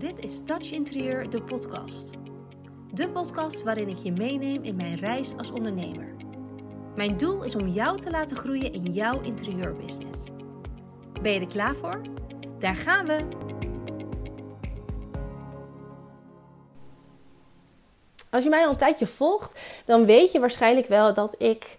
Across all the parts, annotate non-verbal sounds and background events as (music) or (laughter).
Dit is Touch Interieur, de podcast. De podcast waarin ik je meeneem in mijn reis als ondernemer. Mijn doel is om jou te laten groeien in jouw interieurbusiness. Ben je er klaar voor? Daar gaan we! Als je mij al een tijdje volgt, dan weet je waarschijnlijk wel dat ik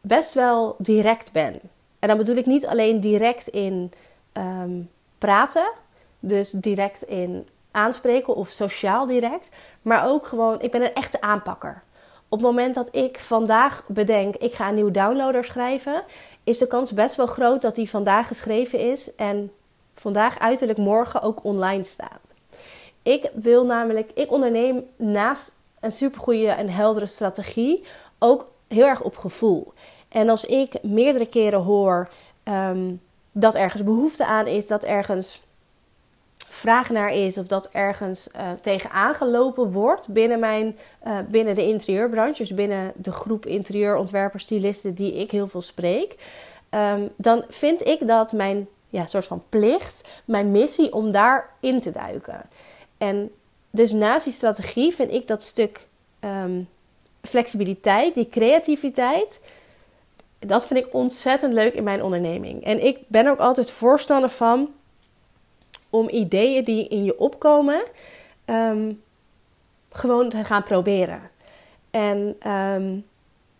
best wel direct ben. En dan bedoel ik niet alleen direct in ehm, praten, dus direct in aanspreken of sociaal direct, maar ook gewoon, ik ben een echte aanpakker. Op het moment dat ik vandaag bedenk, ik ga een nieuw downloader schrijven, is de kans best wel groot dat die vandaag geschreven is en vandaag uiterlijk morgen ook online staat. Ik wil namelijk, ik onderneem naast een supergoeie en heldere strategie ook heel erg op gevoel. En als ik meerdere keren hoor um, dat ergens behoefte aan is, dat ergens vraag naar is of dat ergens uh, tegen aangelopen wordt binnen, mijn, uh, binnen de interieurbranche, dus binnen de groep interieurontwerpers, stylisten die ik heel veel spreek, um, dan vind ik dat mijn ja, soort van plicht, mijn missie om daar in te duiken. En dus naast die strategie vind ik dat stuk um, flexibiliteit, die creativiteit, dat vind ik ontzettend leuk in mijn onderneming. En ik ben ook altijd voorstander van om ideeën die in je opkomen um, gewoon te gaan proberen. En um,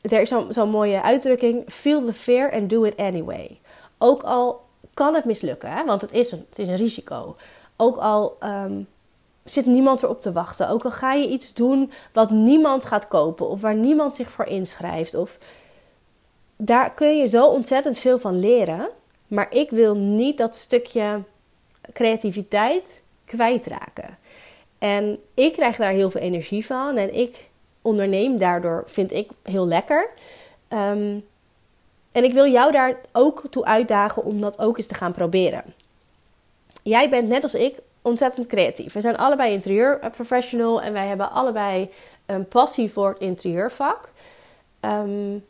er is zo'n zo mooie uitdrukking: feel the fear and do it anyway. Ook al kan het mislukken, want het is, een, het is een risico. Ook al um, zit niemand erop te wachten. Ook al ga je iets doen wat niemand gaat kopen of waar niemand zich voor inschrijft. Of daar kun je zo ontzettend veel van leren. Maar ik wil niet dat stukje creativiteit kwijtraken. En ik krijg daar heel veel energie van. En ik onderneem daardoor, vind ik, heel lekker. Um, en ik wil jou daar ook toe uitdagen om dat ook eens te gaan proberen. Jij bent net als ik ontzettend creatief. We zijn allebei interieurprofessional en wij hebben allebei een passie voor het interieurvak. Um,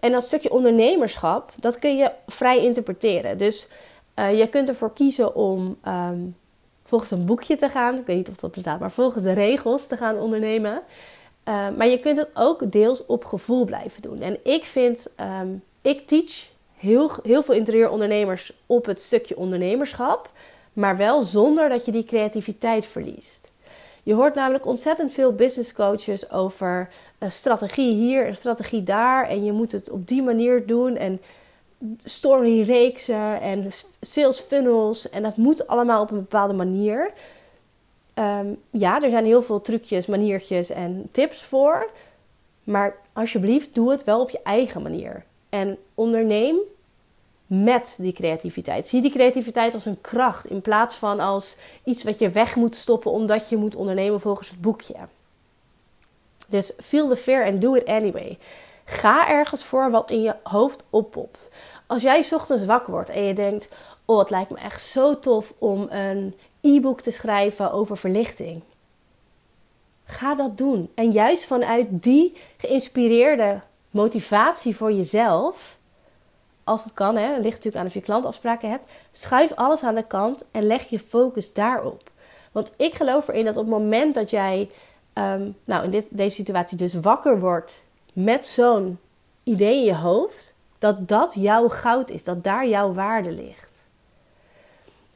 en dat stukje ondernemerschap, dat kun je vrij interpreteren. Dus uh, je kunt ervoor kiezen om um, volgens een boekje te gaan. Ik weet niet of dat bestaat, maar volgens de regels te gaan ondernemen. Uh, maar je kunt het ook deels op gevoel blijven doen. En ik vind, um, ik teach heel, heel veel interieurondernemers op het stukje ondernemerschap. Maar wel zonder dat je die creativiteit verliest. Je hoort namelijk ontzettend veel business coaches over een strategie hier, een strategie daar. En je moet het op die manier doen. En storyreeksen en sales funnels. En dat moet allemaal op een bepaalde manier. Um, ja, er zijn heel veel trucjes, maniertjes en tips voor. Maar alsjeblieft, doe het wel op je eigen manier. En onderneem met die creativiteit. Zie die creativiteit als een kracht in plaats van als iets wat je weg moet stoppen omdat je moet ondernemen volgens het boekje. Dus feel the fear and do it anyway. Ga ergens voor wat in je hoofd oppopt. Als jij ochtends wakker wordt en je denkt: Oh, het lijkt me echt zo tof om een e-book te schrijven over verlichting. Ga dat doen. En juist vanuit die geïnspireerde motivatie voor jezelf, als het kan, hè, het ligt natuurlijk aan of je klantafspraken hebt, schuif alles aan de kant en leg je focus daarop. Want ik geloof erin dat op het moment dat jij, um, nou in dit, deze situatie dus wakker wordt met zo'n idee in je hoofd, dat dat jouw goud is, dat daar jouw waarde ligt.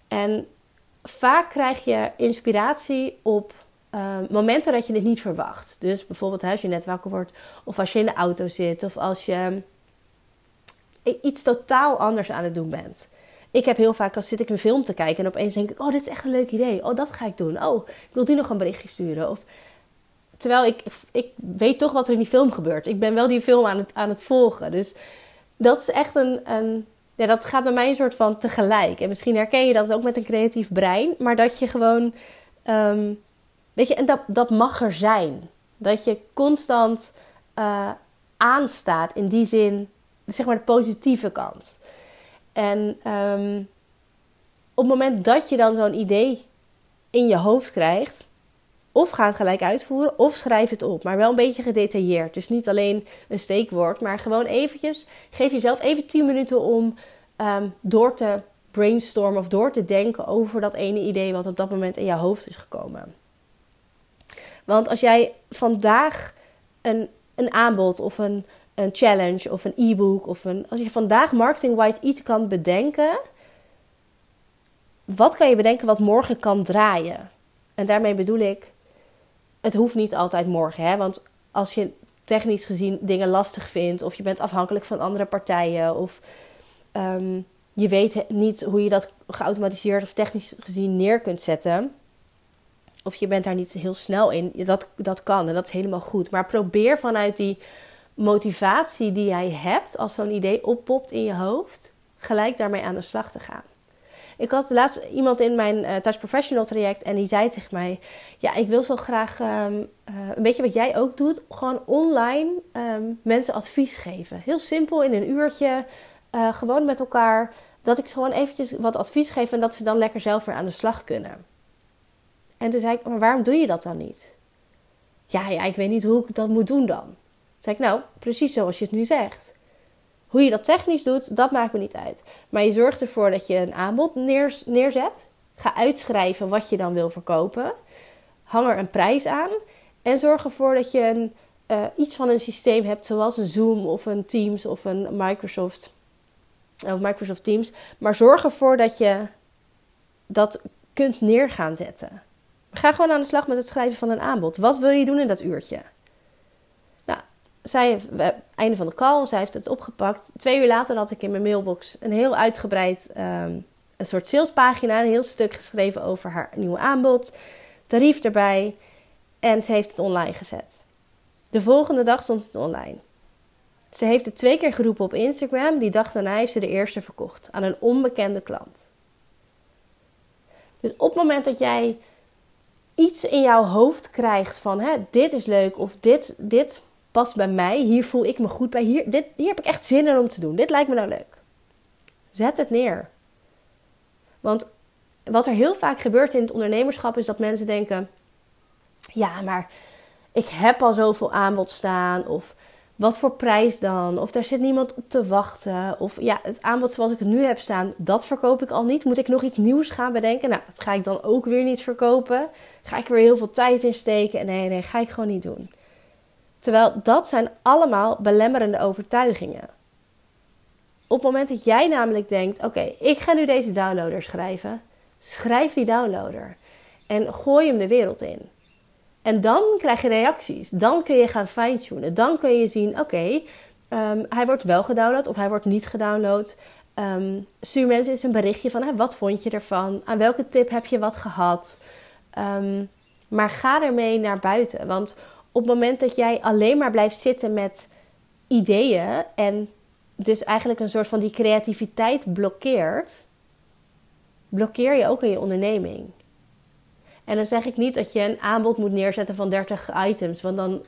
En vaak krijg je inspiratie op uh, momenten dat je het niet verwacht. Dus bijvoorbeeld als je net wakker wordt, of als je in de auto zit, of als je iets totaal anders aan het doen bent. Ik heb heel vaak als zit ik een film te kijken en opeens denk ik: Oh, dit is echt een leuk idee. Oh, dat ga ik doen. Oh, ik wil die nog een berichtje sturen. Of terwijl ik, ik weet toch wat er in die film gebeurt. Ik ben wel die film aan het, aan het volgen. Dus dat is echt een, een ja, dat gaat bij mij een soort van tegelijk. En misschien herken je dat ook met een creatief brein, maar dat je gewoon, um, weet je, en dat, dat mag er zijn. Dat je constant uh, aanstaat in die zin, zeg maar de positieve kant. En um, op het moment dat je dan zo'n idee in je hoofd krijgt, of ga het gelijk uitvoeren, of schrijf het op. Maar wel een beetje gedetailleerd. Dus niet alleen een steekwoord, maar gewoon eventjes. Geef jezelf even 10 minuten om um, door te brainstormen of door te denken over dat ene idee wat op dat moment in jouw hoofd is gekomen. Want als jij vandaag een, een aanbod of een, een challenge of een e-book of een. Als je vandaag marketing-wise iets kan bedenken. Wat kan je bedenken wat morgen kan draaien? En daarmee bedoel ik. Het hoeft niet altijd morgen, hè? Want als je technisch gezien dingen lastig vindt, of je bent afhankelijk van andere partijen, of um, je weet niet hoe je dat geautomatiseerd of technisch gezien neer kunt zetten. Of je bent daar niet heel snel in. Dat, dat kan en dat is helemaal goed. Maar probeer vanuit die motivatie die jij hebt, als zo'n idee oppopt in je hoofd, gelijk daarmee aan de slag te gaan. Ik had laatst iemand in mijn uh, Professional traject en die zei tegen mij: Ja, ik wil zo graag um, uh, een beetje wat jij ook doet, gewoon online um, mensen advies geven. Heel simpel in een uurtje, uh, gewoon met elkaar. Dat ik gewoon eventjes wat advies geef en dat ze dan lekker zelf weer aan de slag kunnen. En toen zei ik: Maar waarom doe je dat dan niet? Ja, ja, ik weet niet hoe ik dat moet doen dan. Toen zei ik: Nou, precies zoals je het nu zegt. Hoe je dat technisch doet, dat maakt me niet uit. Maar je zorgt ervoor dat je een aanbod neerzet. Ga uitschrijven wat je dan wil verkopen. Hang er een prijs aan. En zorg ervoor dat je een, uh, iets van een systeem hebt, zoals Zoom of een Teams of een Microsoft, of Microsoft Teams. Maar zorg ervoor dat je dat kunt neer gaan zetten. Ga gewoon aan de slag met het schrijven van een aanbod. Wat wil je doen in dat uurtje? Zij, einde van de call, zij heeft het opgepakt. Twee uur later had ik in mijn mailbox een heel uitgebreid, um, een soort salespagina, een heel stuk geschreven over haar nieuwe aanbod, tarief erbij. En ze heeft het online gezet. De volgende dag stond het online. Ze heeft het twee keer geroepen op Instagram. Die dag daarna heeft ze de eerste verkocht aan een onbekende klant. Dus op het moment dat jij iets in jouw hoofd krijgt van hè, dit is leuk of dit, dit past bij mij. Hier voel ik me goed bij. Hier, dit, hier heb ik echt zin in om te doen. Dit lijkt me nou leuk. Zet het neer. Want wat er heel vaak gebeurt in het ondernemerschap is dat mensen denken: ja, maar ik heb al zoveel aanbod staan. Of wat voor prijs dan? Of daar zit niemand op te wachten. Of ja, het aanbod zoals ik het nu heb staan, dat verkoop ik al niet. Moet ik nog iets nieuws gaan bedenken? Nou, dat ga ik dan ook weer niet verkopen. Ga ik weer heel veel tijd in steken? Nee, nee, ga ik gewoon niet doen. Terwijl dat zijn allemaal belemmerende overtuigingen. Op het moment dat jij namelijk denkt: oké, ik ga nu deze downloader schrijven, schrijf die downloader en gooi hem de wereld in. En dan krijg je reacties. Dan kun je gaan fine-tunen. Dan kun je zien: oké, ehm, hij wordt wel gedownload of hij wordt niet gedownload. Um, stuur mensen eens een berichtje van: wat vond je ervan? Aan welke tip heb je wat gehad? Um, maar ga ermee naar buiten. Want op het moment dat jij alleen maar blijft zitten met ideeën en dus eigenlijk een soort van die creativiteit blokkeert, blokkeer je ook in je onderneming. En dan zeg ik niet dat je een aanbod moet neerzetten van 30 items, want dan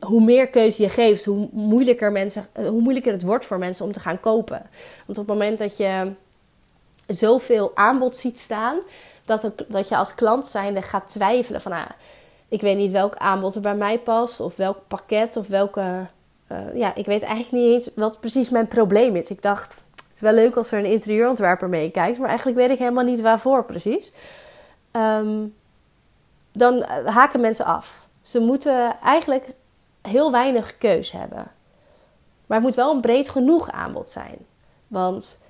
hoe meer keuze je geeft, hoe moeilijker, mensen, hoe moeilijker het wordt voor mensen om te gaan kopen. Want op het moment dat je zoveel aanbod ziet staan, dat, dat je als klant zijnde gaat twijfelen van ah, ik weet niet welk aanbod er bij mij past of welk pakket of welke. Uh, ja, ik weet eigenlijk niet eens wat precies mijn probleem is. Ik dacht, het is wel leuk als er een interieurontwerper meekijkt, maar eigenlijk weet ik helemaal niet waarvoor precies. Um, dan haken mensen af. Ze moeten eigenlijk heel weinig keus hebben. Maar het moet wel een breed genoeg aanbod zijn. Want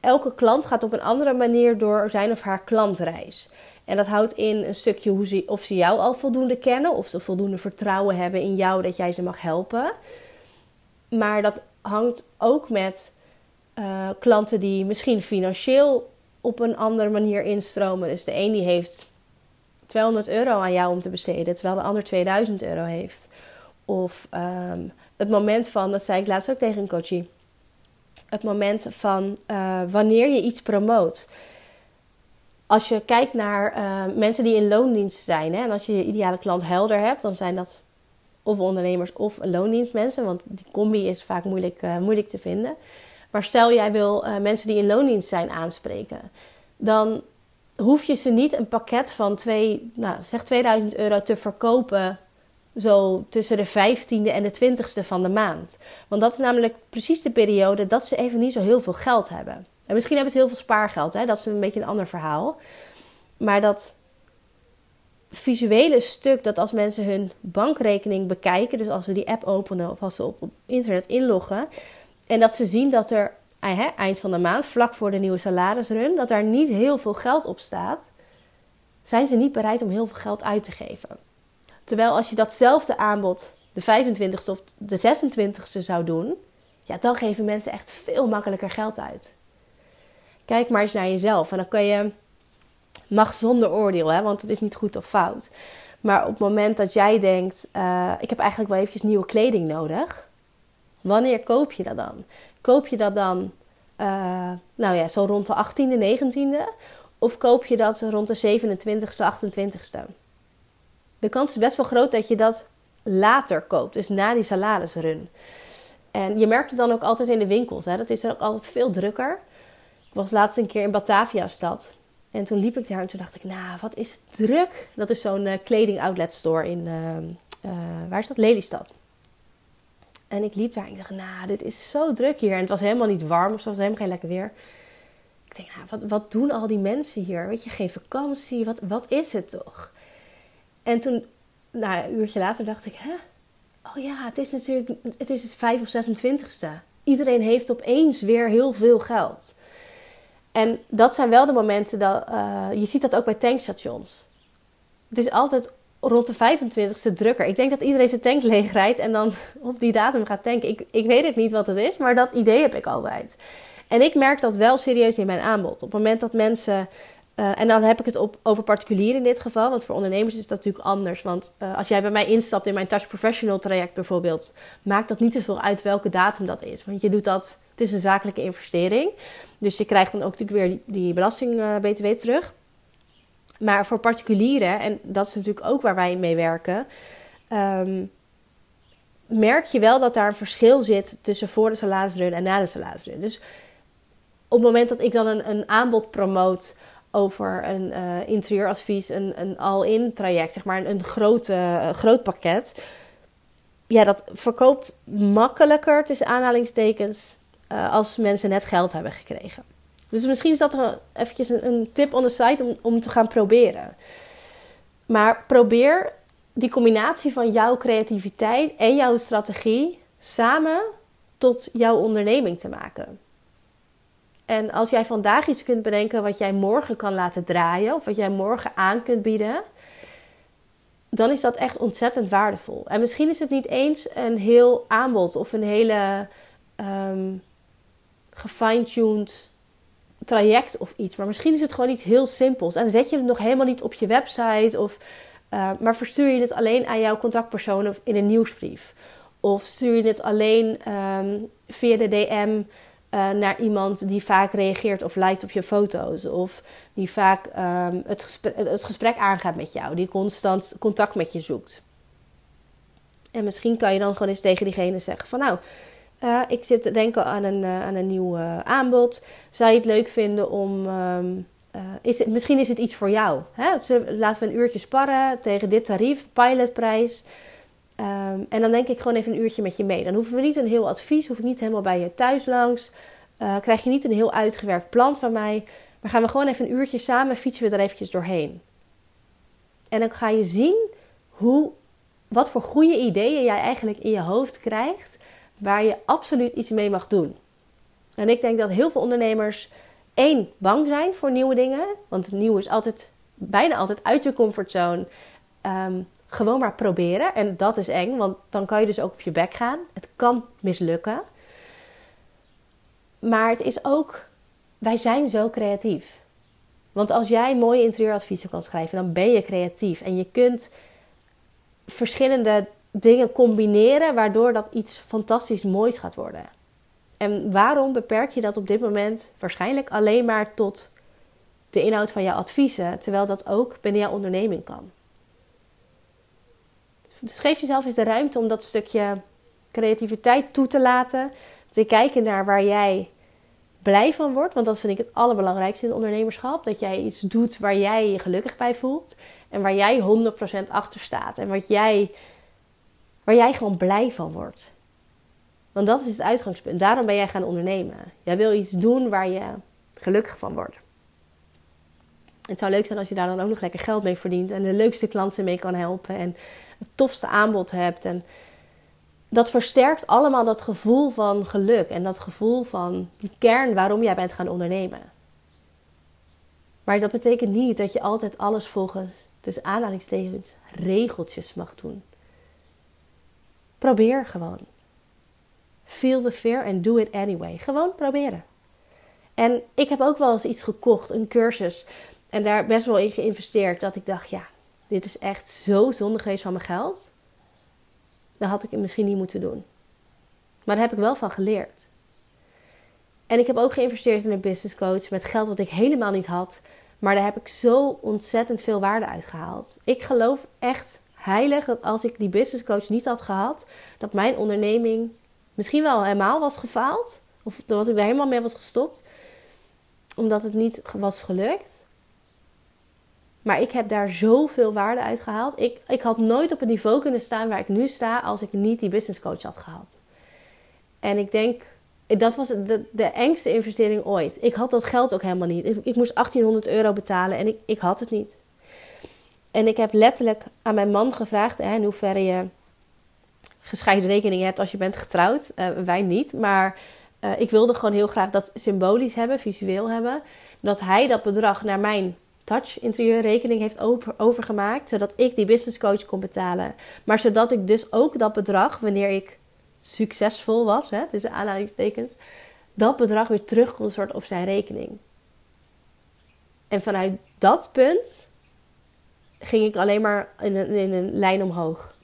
elke klant gaat op een andere manier door zijn of haar klantreis. En dat houdt in een stukje hoe ze, of ze jou al voldoende kennen, of ze voldoende vertrouwen hebben in jou dat jij ze mag helpen. Maar dat hangt ook met uh, klanten die misschien financieel op een andere manier instromen. Dus de een die heeft 200 euro aan jou om te besteden, terwijl de ander 2000 euro heeft. Of um, het moment van, dat zei ik laatst ook tegen een coachie, het moment van uh, wanneer je iets promoot als je kijkt naar uh, mensen die in loondienst zijn, hè, en als je je ideale klant helder hebt, dan zijn dat of ondernemers of loondienstmensen, want die combi is vaak moeilijk, uh, moeilijk te vinden. Maar stel jij wil uh, mensen die in loondienst zijn aanspreken, dan hoef je ze niet een pakket van twee, nou, zeg 2000 euro te verkopen zo tussen de 15e en de 20e van de maand. Want dat is namelijk precies de periode dat ze even niet zo heel veel geld hebben. En misschien hebben ze heel veel spaargeld, hè? dat is een beetje een ander verhaal. Maar dat visuele stuk dat als mensen hun bankrekening bekijken, dus als ze die app openen of als ze op, internet inloggen, en dat ze zien dat er eh, eind van de maand, vlak voor de nieuwe salarisrun, dat daar niet heel veel geld op staat, zijn ze niet bereid om heel veel geld uit te geven. Terwijl als je datzelfde aanbod de 25ste of de 26ste zou doen, ja, dan geven mensen echt veel makkelijker geld uit. Kijk maar eens naar jezelf en dan kan je mag zonder oordeel, hè, want het is niet goed of fout. Maar op het moment dat jij denkt, uh, ik heb eigenlijk wel eventjes nieuwe kleding nodig. Wanneer koop je dat dan? Koop je dat dan, uh, nou ja, zo rond de 18e, 19e? Of koop je dat rond de 27e, 28e? De kans is best wel groot dat je dat later koopt, dus na die salarisrun. En je merkt het dan ook altijd in de winkels. Hè? Dat is er ook altijd veel drukker. Ik was laatst een keer in Batavia stad. En toen liep ik daar en toen dacht ik, nou, wat is druk. Dat is zo'n uh, kleding outlet store in, uh, uh, waar is dat? Lelystad. En ik liep daar en ik dacht, nou, dit is zo druk hier. En het was helemaal niet warm of zo, het was helemaal geen lekker weer. Ik denk, nou, wat, wat doen al die mensen hier? Weet je, geen vakantie, wat, wat is het toch? En toen, nou, een uurtje later dacht ik, hè? Oh ja, het is natuurlijk, het is het 5 of 26ste. Iedereen heeft opeens weer heel veel geld. En dat zijn wel de momenten dat uh, je ziet dat ook bij tankstations. Het is altijd rond de 25ste drukker. Ik denk dat iedereen zijn tank leeg rijdt en dan (laughs) op die datum gaat tanken. Ik, ik weet het niet wat het is, maar dat idee heb ik altijd. En ik merk dat wel serieus in mijn aanbod. Op het moment dat mensen. Uh, en dan heb ik het op, over particulieren in dit geval. Want voor ondernemers is dat natuurlijk anders. Want uh, als jij bij mij instapt in mijn Touch Professional traject bijvoorbeeld, maakt dat niet zoveel uit welke datum dat is. Want je doet dat, het is een zakelijke investering. Dus je krijgt dan ook natuurlijk weer die, belasting-BTW uh, terug. Maar voor particulieren, en dat is natuurlijk ook waar wij mee werken, um, merk je wel dat daar een verschil zit tussen voor de salarisrun en na de salarisrun. Dus op het moment dat ik dan een, een aanbod promoot over een uh, interieuradvies, een, een all-in traject, zeg maar een, grote, uh, groot pakket. Ja, dat verkoopt makkelijker tussen aanhalingstekens uh, als mensen net geld hebben gekregen. Dus misschien is dat eventjes een, een tip on the site om, om te gaan proberen. Maar probeer die combinatie van jouw creativiteit en jouw strategie samen tot jouw onderneming te maken. En als jij vandaag iets kunt bedenken wat jij morgen kan laten draaien of wat jij morgen aan kunt bieden, dan is dat echt ontzettend waardevol. En misschien is het niet eens een heel aanbod of een hele um, gefine-tuned traject of iets. Maar misschien is het gewoon iets heel simpels. En zet je het nog helemaal niet op je website. Of, uh, maar verstuur je het alleen aan jouw contactpersoon of in een nieuwsbrief. Of stuur je het alleen um, via de DM uh, naar iemand die vaak reageert of liked op je foto's. Of die vaak um, het, gesprek, het gesprek aangaat met jou. Die constant contact met je zoekt. En misschien kan je dan gewoon eens tegen diegene zeggen van nou... Uh, ik zit te denken aan een, uh, aan een nieuw uh, aanbod. Zou je het leuk vinden om. Um, is het, misschien is het iets voor jou. Hè? Laten we een uurtje sparren tegen dit tarief, pilotprijs. Um, en dan denk ik gewoon even een uurtje met je mee. Dan hoeven we niet een heel advies, hoef ik niet helemaal bij je thuis langs. krijg je niet een heel uitgewerkt plan van mij. Maar gaan we gewoon even een uurtje samen, fietsen we er eventjes doorheen. En dan ga je zien hoe, wat voor goede ideeën jij eigenlijk in je hoofd krijgt waar je absoluut iets mee mag doen. En ik denk dat heel veel ondernemers één bang zijn voor nieuwe dingen, want nieuw is altijd bijna altijd uit je comfortzone. Um, gewoon maar proberen en dat is eng, want dan kan je dus ook op je bek gaan. Het kan mislukken. Maar het is ook, wij zijn zo creatief. Want als jij mooie interieuradviezen kan schrijven, dan ben je creatief. En je kunt verschillende dingen combineren waardoor dat iets fantastisch moois gaat worden. En waarom beperk je dat op dit moment waarschijnlijk alleen maar tot de inhoud van jouw adviezen, terwijl dat ook binnen jouw onderneming kan? Dus geef jezelf eens de ruimte om dat stukje creativiteit toe te laten, te kijken naar waar jij blij van wordt, want dat vind ik het allerbelangrijkste in het ondernemerschap, dat jij iets doet waar jij je gelukkig bij voelt en waar jij 100% achter staat en wat jij waar jij gewoon blij van wordt. Want dat is het uitgangspunt. Daarom ben jij gaan ondernemen. Jij wil iets doen waar je gelukkig van wordt. Het zou leuk zijn als je daar dan ook nog lekker geld mee verdient en de leukste klanten mee kan helpen en het tofste aanbod hebt. En dat versterkt allemaal dat gevoel van geluk en dat gevoel van die kern waarom jij bent gaan ondernemen. Maar dat betekent niet dat je altijd alles volgens, tussen aanhalingstekens, regeltjes mag doen. Probeer gewoon. Feel the fear and do it anyway. Gewoon proberen. En ik heb ook wel eens iets gekocht, een cursus. En daar best wel in geïnvesteerd. Dat ik dacht, ja, dit is echt zo zonde geweest van mijn geld. Dat had ik het misschien niet moeten doen. Maar daar heb ik wel van geleerd. En ik heb ook geïnvesteerd in een business coach met geld wat ik helemaal niet had. Maar daar heb ik zo ontzettend veel waarde uit gehaald. Ik geloof echt heilig dat als ik die business coach niet had gehad, dat mijn onderneming misschien wel helemaal was gefaald. Of dat ik er helemaal mee was gestopt. Omdat het niet was gelukt. Maar ik heb daar zoveel waarde uit gehaald. Ik, ik had nooit op het niveau kunnen staan waar ik nu sta als ik niet die business coach had gehad. En ik denk, dat was de, de engste investering ooit. Ik had dat geld ook helemaal niet. Ik, ik moest 1800 euro betalen en ik, ik had het niet. En ik heb letterlijk aan mijn man gevraagd hè, in hoeverre je gescheiden rekeningen hebt als je bent getrouwd. Uh, wij niet, maar uh, ik wilde gewoon heel graag dat symbolisch hebben, visueel hebben. Dat hij dat bedrag naar mijn touch interieurrekening heeft over, overgemaakt, zodat ik die business coach kon betalen. Maar zodat ik dus ook dat bedrag, wanneer ik succesvol was, hè, tussen aanhalingstekens, dat bedrag weer terug kon soort op zijn rekening. En vanuit dat punt ging ik alleen maar in een, in een lijn omhoog.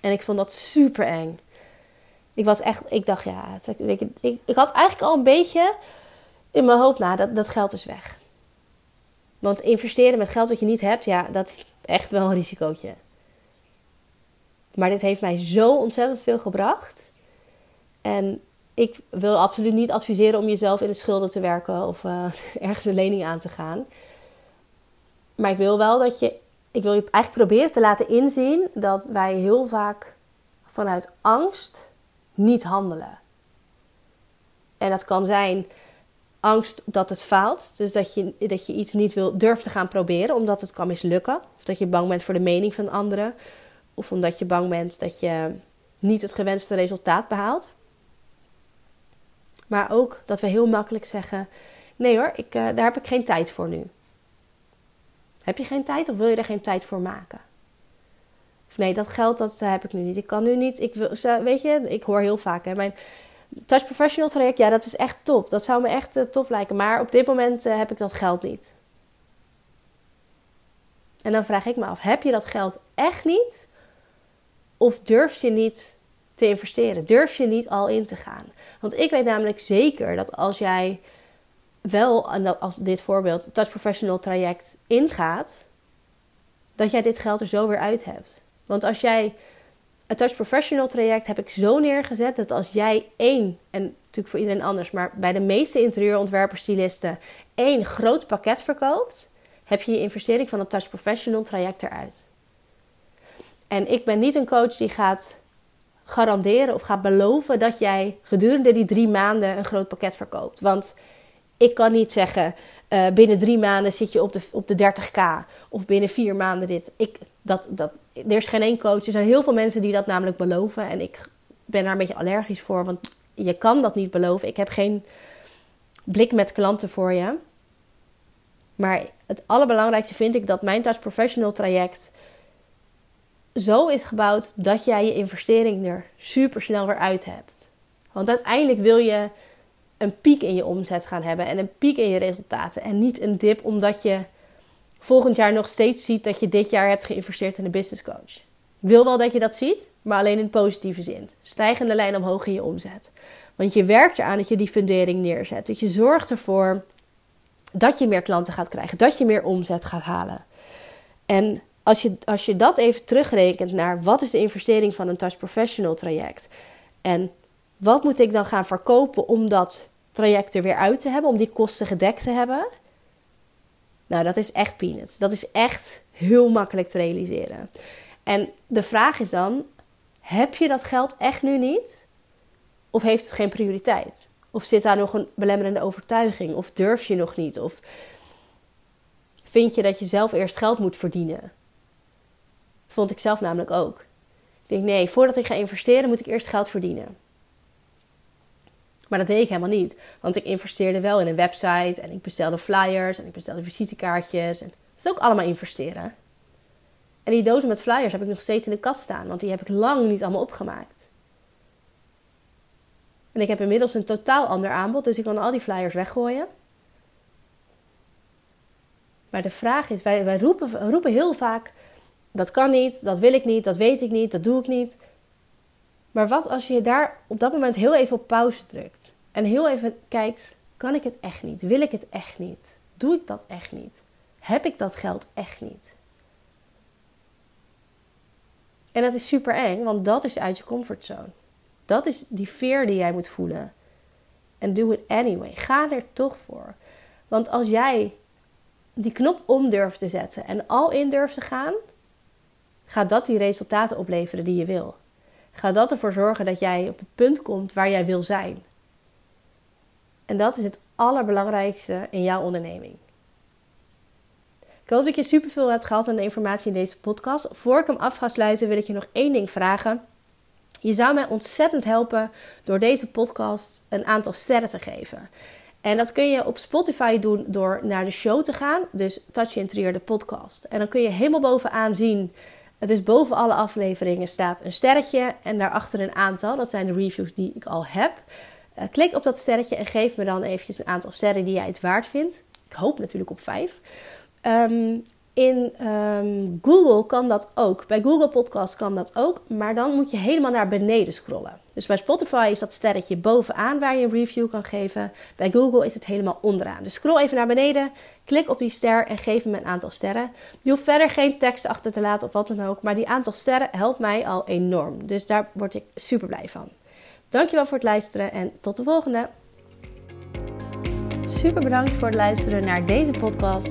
En ik vond dat super eng. Ik was echt, ik dacht ja, ik, ik, had eigenlijk al een beetje in mijn hoofd, nou, dat, dat geld is weg. Want investeren met geld wat je niet hebt, ja, dat is echt wel een risicootje. Maar dit heeft mij zo ontzettend veel gebracht. En ik wil absoluut niet adviseren om jezelf in de schulden te werken of uh, (laughs) ergens een lening aan te gaan. Maar ik wil wel dat je, ik wil je eigenlijk proberen te laten inzien dat wij heel vaak vanuit angst niet handelen. En dat kan zijn angst dat het faalt. Dus dat je, dat je iets niet wil, durft te gaan proberen omdat het kan mislukken. Of dat je bang bent voor de mening van anderen. Of omdat je bang bent dat je niet het gewenste resultaat behaalt. Maar ook dat we heel makkelijk zeggen: nee hoor, ik, uh, daar heb ik geen tijd voor nu. Heb je geen tijd of wil je er geen tijd voor maken? Of nee, dat geld dat heb ik nu niet. Ik kan nu niet. Ik wil, weet je, ik hoor heel vaak. Hè, mijn Touch Professional traject, ja, dat is echt top. Dat zou me echt uh, tof lijken. Maar op dit moment uh, heb ik dat geld niet. En dan vraag ik me af: heb je dat geld echt niet? Of durf je niet te investeren? Durf je niet al in te gaan? Want ik weet namelijk zeker dat als jij wel, als dit voorbeeld, Touch Professional traject ingaat, dat jij dit geld er zo weer uit hebt. Want als jij het Touch Professional traject heb ik zo neergezet dat als jij één, en natuurlijk voor iedereen anders, maar bij de meeste interieurontwerpers, stylisten, één groot pakket verkoopt, heb je je investering van het Touch Professional traject eruit. En ik ben niet een coach die gaat garanderen of gaat beloven dat jij gedurende die drie maanden een groot pakket verkoopt. Want ik kan niet zeggen, uh, binnen drie maanden zit je op de, op de 30k. Of binnen vier maanden dit. Ik, dat, dat, er is geen één coach. Er zijn heel veel mensen die dat namelijk beloven. En ik ben daar een beetje allergisch voor. Want je kan dat niet beloven. Ik heb geen blik met klanten voor je. Maar het allerbelangrijkste vind ik dat mijn Touch Professional traject zo is gebouwd dat jij je investering er super snel weer uit hebt. Want uiteindelijk wil je een piek in je omzet gaan hebben en een piek in je resultaten. En niet een dip omdat je volgend jaar nog steeds ziet dat je dit jaar hebt geïnvesteerd in een business coach. Ik wil wel dat je dat ziet, maar alleen in positieve zin. Stijgende lijn omhoog in je omzet. Want je werkt eraan dat je die fundering neerzet. Dat je zorgt ervoor dat je meer klanten gaat krijgen, dat je meer omzet gaat halen. En als je, als je dat even terugrekent naar wat is de investering van een Touch Professional traject en wat moet ik dan gaan verkopen om dat traject er weer uit te hebben, om die kosten gedekt te hebben? Nou, dat is echt peanuts. Dat is echt heel makkelijk te realiseren. En de vraag is dan: heb je dat geld echt nu niet? Of heeft het geen prioriteit? Of zit daar nog een belemmerende overtuiging? Of durf je nog niet? Of vind je dat je zelf eerst geld moet verdienen? Vond ik zelf namelijk ook. Ik denk, nee, voordat ik ga investeren moet ik eerst geld verdienen. Maar dat deed ik helemaal niet. Want ik investeerde wel in een website en ik bestelde flyers en ik bestelde visitekaartjes. En dat is ook allemaal investeren. En die dozen met flyers heb ik nog steeds in de kast staan, want die heb ik lang niet allemaal opgemaakt. En ik heb inmiddels een totaal ander aanbod, dus ik kan al die flyers weggooien. Maar de vraag is, wij, wij roepen, roepen heel vaak, dat kan niet, dat wil ik niet, dat weet ik niet, dat doe ik niet. Maar wat als je daar op dat moment heel even op pauze drukt en heel even kijkt, kan ik het echt niet? Wil ik het echt niet? Doe ik dat echt niet? Heb ik dat geld echt niet? En dat is super eng, want dat is uit je comfortzone. Dat is die fear die jij moet voelen. En do it anyway. Ga er toch voor. Want als jij die knop om durft te zetten en al in durft te gaan, gaat dat die resultaten opleveren die je wil. Gaat dat ervoor zorgen dat jij op het punt komt waar jij wil zijn. En dat is het allerbelangrijkste in jouw onderneming. Ik hoop dat je superveel hebt gehad aan de informatie in deze podcast. Voor ik hem af ga sluiten, wil ik je nog één ding vragen. Je zou mij ontzettend helpen door deze podcast een aantal sterren te geven. En dat kun je op Spotify doen door naar de show te gaan. Dus Touch Interieur, de podcast. En dan kun je helemaal bovenaan zien. Dus boven alle afleveringen staat een sterretje en daarachter een aantal. Dat zijn de reviews die ik al heb. Uh, klik op dat sterretje en geef me dan eventjes een aantal sterren die jij het waard vindt. Ik hoop natuurlijk op vijf. Um, in um, Google kan dat ook. Bij Google Podcast kan dat ook. Maar dan moet je helemaal naar beneden scrollen. Dus bij Spotify is dat sterretje bovenaan waar je een review kan geven. Bij Google is het helemaal onderaan. Dus scroll even naar beneden, klik op die ster en geef hem een aantal sterren. Je hoeft verder geen tekst achter te laten of wat dan ook. Maar die aantal sterren helpt mij al enorm. Dus daar word ik super blij van. Dankjewel voor het luisteren en tot de volgende. Super bedankt voor het luisteren naar deze podcast.